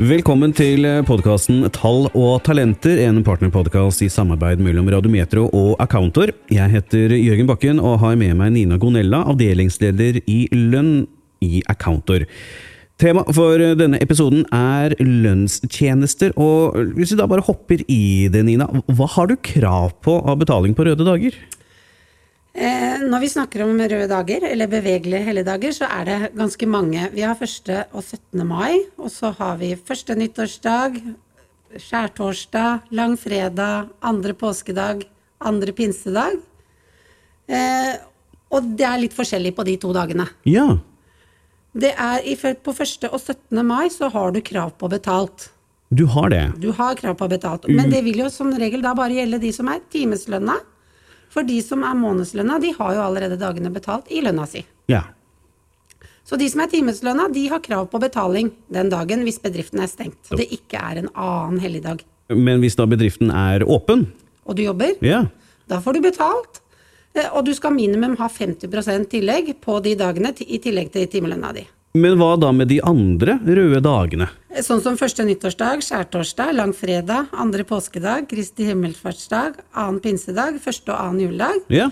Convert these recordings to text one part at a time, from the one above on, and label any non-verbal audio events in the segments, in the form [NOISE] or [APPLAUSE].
Velkommen til podkasten Tall og talenter, en partnerpodkast i samarbeid mellom Radiometro og Accountor. Jeg heter Jørgen Bakken og har med meg Nina Gonella, avdelingsleder i lønn i Accountor. Tema for denne episoden er lønnstjenester, og hvis vi da bare hopper i det, Nina, hva har du krav på av betaling på røde dager? Eh, når vi snakker om røde dager, eller bevegelige helligdager, så er det ganske mange. Vi har 1. og 17. mai, og så har vi første nyttårsdag, skjærtorsdag, langfredag, andre påskedag, andre pinsedag. Eh, og det er litt forskjellig på de to dagene. Ja. Det er på 1. og 17. mai så har du krav på betalt. Du har det? Du har krav på betalt. Men det vil jo som regel da bare gjelde de som er timeslønna. For de som er månedslønna, de har jo allerede dagene betalt i lønna si. Ja. Så de som er timeslønna, de har krav på betaling den dagen hvis bedriften er stengt. Og det ikke er en annen helligdag. Men hvis da bedriften er åpen? Og du jobber? Ja. Da får du betalt. Eh, og du skal minimum ha 50% tillegg på de dagene i tillegg til timelønna di. Men hva da med de andre røde dagene? Sånn som første nyttårsdag, skjærtorsdag, langfredag, andre påskedag, Kristi himmelfartsdag, annen pinsedag, første og annen juledag. Ja.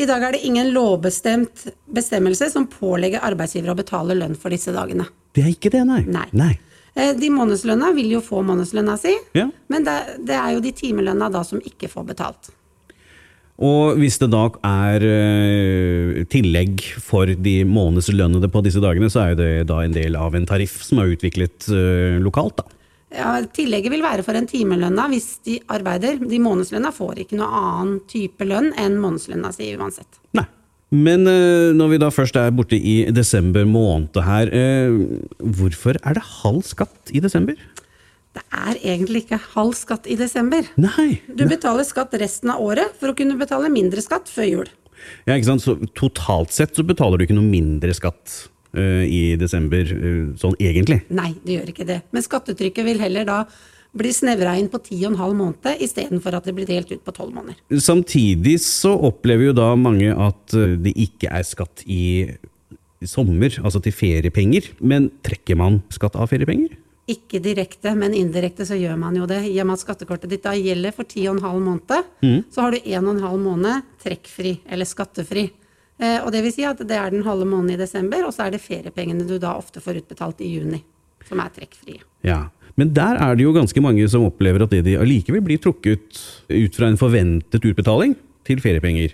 I dag er det ingen lovbestemt bestemmelse som pålegger arbeidsgiver å betale lønn for disse dagene. Det er ikke det, nei. Nei. nei. Eh, de månedslønna vil jo få månedslønna si, Ja. men det, det er jo de timelønna da som ikke får betalt. Og hvis det da er eh, tillegg for de månedslønnede på disse dagene, så er jo det da en del av en tariff som er utviklet eh, lokalt, da. Ja, tillegget vil være for en timelønna hvis de arbeider. De månedslønna får ikke noe annen type lønn enn månedslønna si uansett. Nei. Men eh, når vi da først er borte i desember måned her, hvorfor er det halv skatt i desember? Det er egentlig ikke halv skatt i desember. Nei. Du betaler skatt resten av året for å kunne betale mindre skatt før jul. Ja, ikke sant? Så totalt sett så betaler du ikke noe mindre skatt uh, i desember, uh, sånn egentlig. Nei, det gjør ikke det. Men skattetrykket vil heller da bli snevra inn på ti og en halv måned istedenfor at det blir delt ut på tolv måneder. Samtidig så opplever jo da mange at eh, det ikke er skatt i sommer, altså til feriepenger. Men trekker man skatt av feriepenger? Ikke direkte, men indirekte så gjør man jo det. I og med at skattekortet ditt da gjelder for ti og en halv måned, så har du en og en halv måned trekkfri, eller skattefri. Eh, og det vil si at det er den halve måneden i desember, og så er det feriepengene du da ofte får utbetalt i juni, som er trekkfrie. Ja. Men der er det jo ganske mange som opplever at det de allikevel blir trukket ut fra en forventet utbetaling til feriepenger.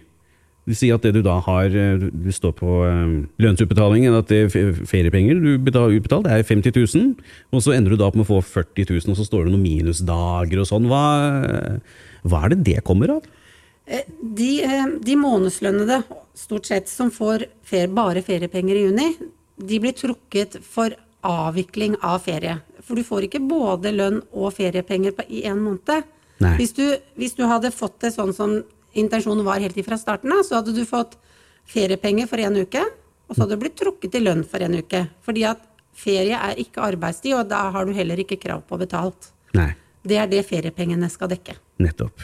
Sier at det du da har eh, Du står på eh, lønnsutbetalingen, at det feriepenger du har utbetalt, det er 50 000, og så ender du da opp med å få 40 000, og så står det noen minusdager og sånn. Hva, hva er det det kommer av? Eh, De, de månedslønnede, stort sett, som får ferie, bare feriepenger i juni, de blir trukket for avvikling av ferie. For du får ikke både lønn og feriepenger på, i en måned. Hvis du, hvis du hadde fått det sånn som intensjonen var helt ifra starten av, så hadde du fått feriepenger for en uke, og så hadde du blitt trukket i lønn for en uke. Fordi at ferie er ikke arbeidstid, og da har du heller ikke krav på betalt. Nei, Det er det feriepengene skal dekke. nettopp.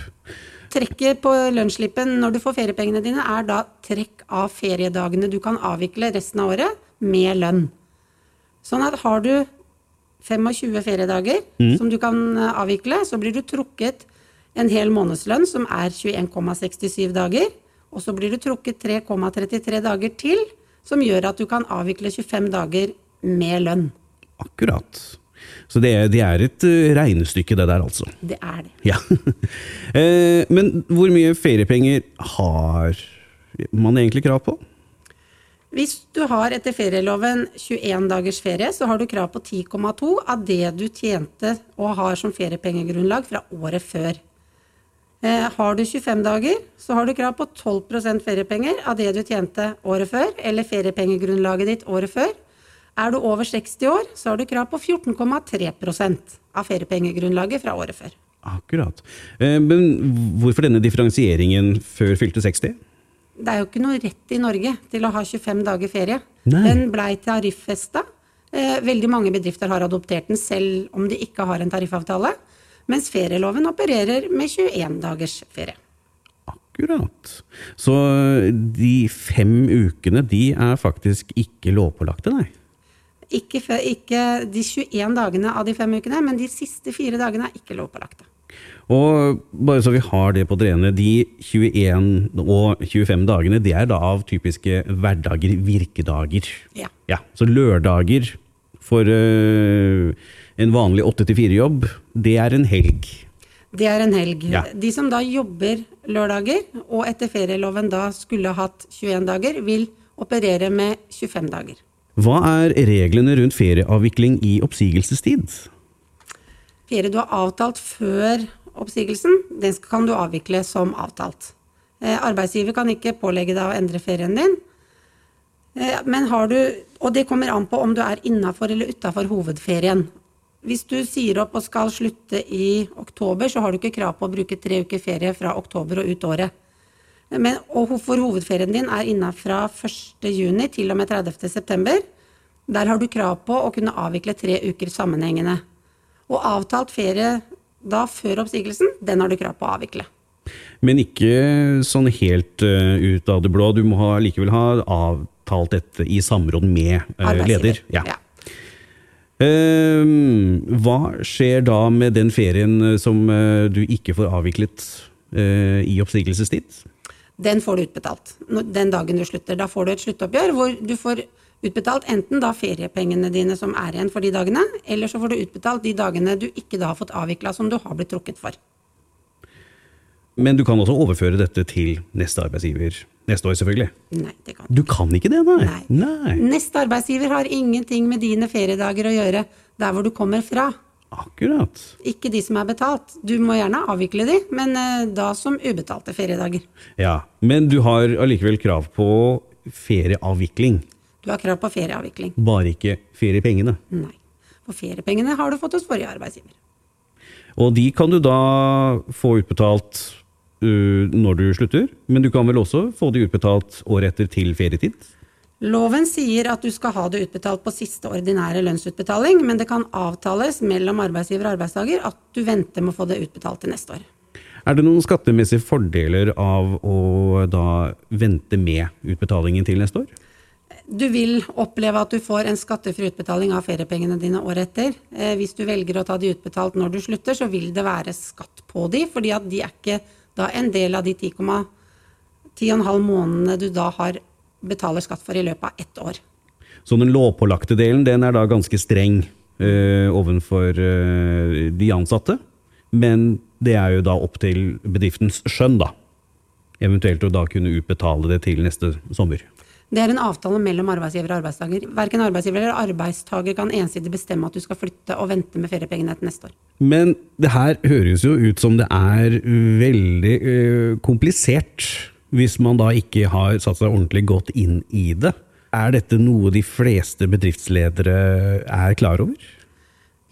Trekket på lønnsslippen når du får feriepengene dine, er da trekk av feriedagene du kan avvikle resten av året med lønn. Sånn at har du 25 feriedager som du kan eh, avvikle, så blir du trukket en hel månedslønn, som er 21,67 dager. Og så blir du trukket 3,33 dager til, som gjør at du kan avvikle 25 dager med lønn. Akkurat. Så det, er- det er et eh, regnestykke, det der, altså. Det er det. Ja. [LAUGHS] Eh, Men hvor mye feriepenger har man egentlig krav på? Hvis du har etter ferieloven 21 dagers ferie, så har du krav på 10,2 av det du tjente og har som feriepengegrunnlag fra året før. Eh, har du 25 dager, så har du krav på 12% feriepenger av det du tjente året før, eller feriepengegrunnlaget ditt året før. Er du over 60 år, så har du krav på 14,3% av feriepengegrunnlaget fra året før. Akkurat. Eh, Men hvorfor denne differensieringen før fylte 60? Det er jo ikke noe rett i Norge til å ha 25 dager ferie. Nei. Den blei tariffesta. Eh, veldig mange bedrifter har adoptert den selv om de ikke har en tariffavtale. Mens ferieloven opererer med 21 dagers ferie. Akkurat. Så de fem ukene, de er faktisk ikke lovpålagte, nei? Ikke, ikke de 21 dagene av de fem ukene, men de siste fire dagene er ikke lovpålagte. Og bare så vi har det på det rene, de 21 og 25 dagene, det er da av typiske hverdager, virkedager. Ja. Ja, så lørdager for øh, en vanlig 8-4-jobb, det er en helg. Det er en helg. Ja. De som da jobber lørdager, og etter ferieloven da skulle hatt 21 dager, vil operere med 25 dager. Hva er reglene rundt ferieavvikling i oppsigelsestid? Ferie du har avtalt før oppsigelsen, den kan du avvikle som avtalt. Eh, arbeidsgiver kan ikke pålegge deg å endre ferien din. Eh, men har du, og det kommer an på om du er innafor eller utafor hovedferien. Hvis du sier opp og skal slutte i oktober, så har du ikke krav på å bruke tre uker ferie fra oktober og ut året. Men, og for hovedferien din er innafra 1. juni til og med 30. september. Der har du krav på å kunne avvikle tre uker sammenhengende. Og avtalt ferie da før oppsigelsen, den har du krav på å avvikle. Men ikke sånn helt øh, ut av det blå. Du må ha, likevel ha avtalt dette i samråd med øh, leder. Ja. Ehm, hva skjer da med den ferien øh, som øh, du ikke får avviklet øh, i oppsigelsestid? Den får du utbetalt den dagen du slutter. Da får du et sluttoppgjør hvor du får utbetalt enten da feriepengene dine som er igjen for de dagene, eller så får du utbetalt de dagene du ikke da har fått avvikla som du har blitt trukket for. Men du kan også overføre dette til neste arbeidsgiver neste år, selvfølgelig. Nei, det kan du kan ikke det, nei? Nei. nei. Neste arbeidsgiver har ingenting med dine feriedager å gjøre der hvor du kommer fra. Akkurat. Ikke de som er betalt. Du må gjerne avvikle de, men eh, da som ubetalte feriedager. Ja, Men du har allikevel krav på ferieavvikling, Du har krav på ferieavvikling. bare ikke feriepengene. Nei. For feriepengene har du fått hos forrige arbeidsgiver. Og de kan du da få utbetalt når du slutter, men du kan vel også få det utbetalt året etter til ferietid? Loven sier at du skal ha det utbetalt på siste ordinære lønnsutbetaling, men det kan avtales mellom arbeidsgiver og arbeidstaker at du venter med å få det utbetalt til neste år. Er det noen skattemessige fordeler av å da vente med utbetalingen til neste år? Du vil oppleve at du får en skattefri utbetaling av feriepengene dine året etter. Eh, hvis du velger å ta de utbetalt når du slutter, så vil det være skatt på de, fordi at de er ikke da en del av de 10,5 månedene du da har betaler skatt for i løpet av ett år. Så den lovpålagte delen den er da ganske streng øh, overfor øh, de ansatte, men det er jo da opp til bedriftens skjønn, da. Eventuelt å da kunne utbetale det til neste sommer. Det er en avtale mellom arbeidsgiver og arbeidstaker. Verken arbeidsgiver eller arbeidstaker kan ensidig bestemme at du skal flytte og vente med feriepengene til neste år. Men det her høres jo ut som det er veldig øh, komplisert, hvis man da ikke har satt seg ordentlig godt inn i det. Er dette noe de fleste bedriftsledere er klar over?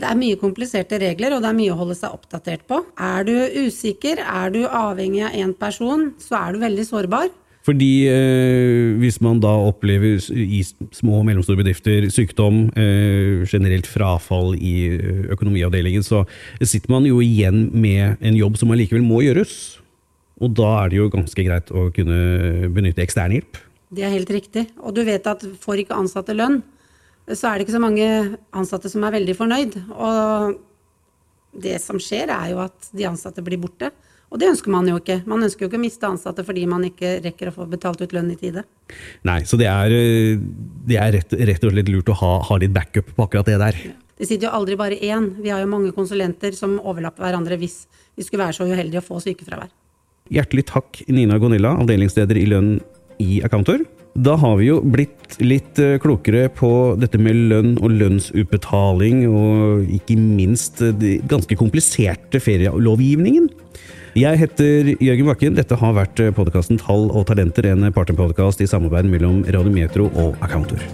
Det er mye kompliserte regler, og det er mye å holde seg oppdatert på. Er du usikker, er du avhengig av én person, så er du veldig sårbar. Fordi eh, hvis man da opplever i små og mellomstore bedrifter sykdom, eh, generelt frafall i eh, økonomiavdelingen, så sitter man jo igjen med en jobb som allikevel må gjøres. Og da er det jo ganske greit å kunne benytte ekstern hjelp. Det er helt riktig. Og du vet at får ikke ansatte lønn, så er det ikke så mange ansatte som er veldig fornøyd. Og det som skjer, er jo at de ansatte blir borte. Og det ønsker man jo ikke. Man ønsker jo ikke å miste ansatte fordi man ikke rekker å få betalt ut lønn i tide. Nei, så det er, eh, det er rett, rett og slett lurt å ha, ha litt backup på akkurat det der. Det sitter jo aldri bare én. Vi har jo mange konsulenter som overlapper hverandre hvis vi skulle være så uheldige å få sykefravær. Hjertelig takk, Nina Gonilla, avdelingsleder i lønn i Accountor. Da har vi jo blitt litt eh, klokere på dette med lønn og lønnsutbetaling, og ikke minst eh, den ganske kompliserte ferielovgivningen. Jeg heter Jørgen Bakken. Dette har vært podkasten Tall og talenter, en partnerpodkast i samarbeid mellom Radio Metro og Accountor.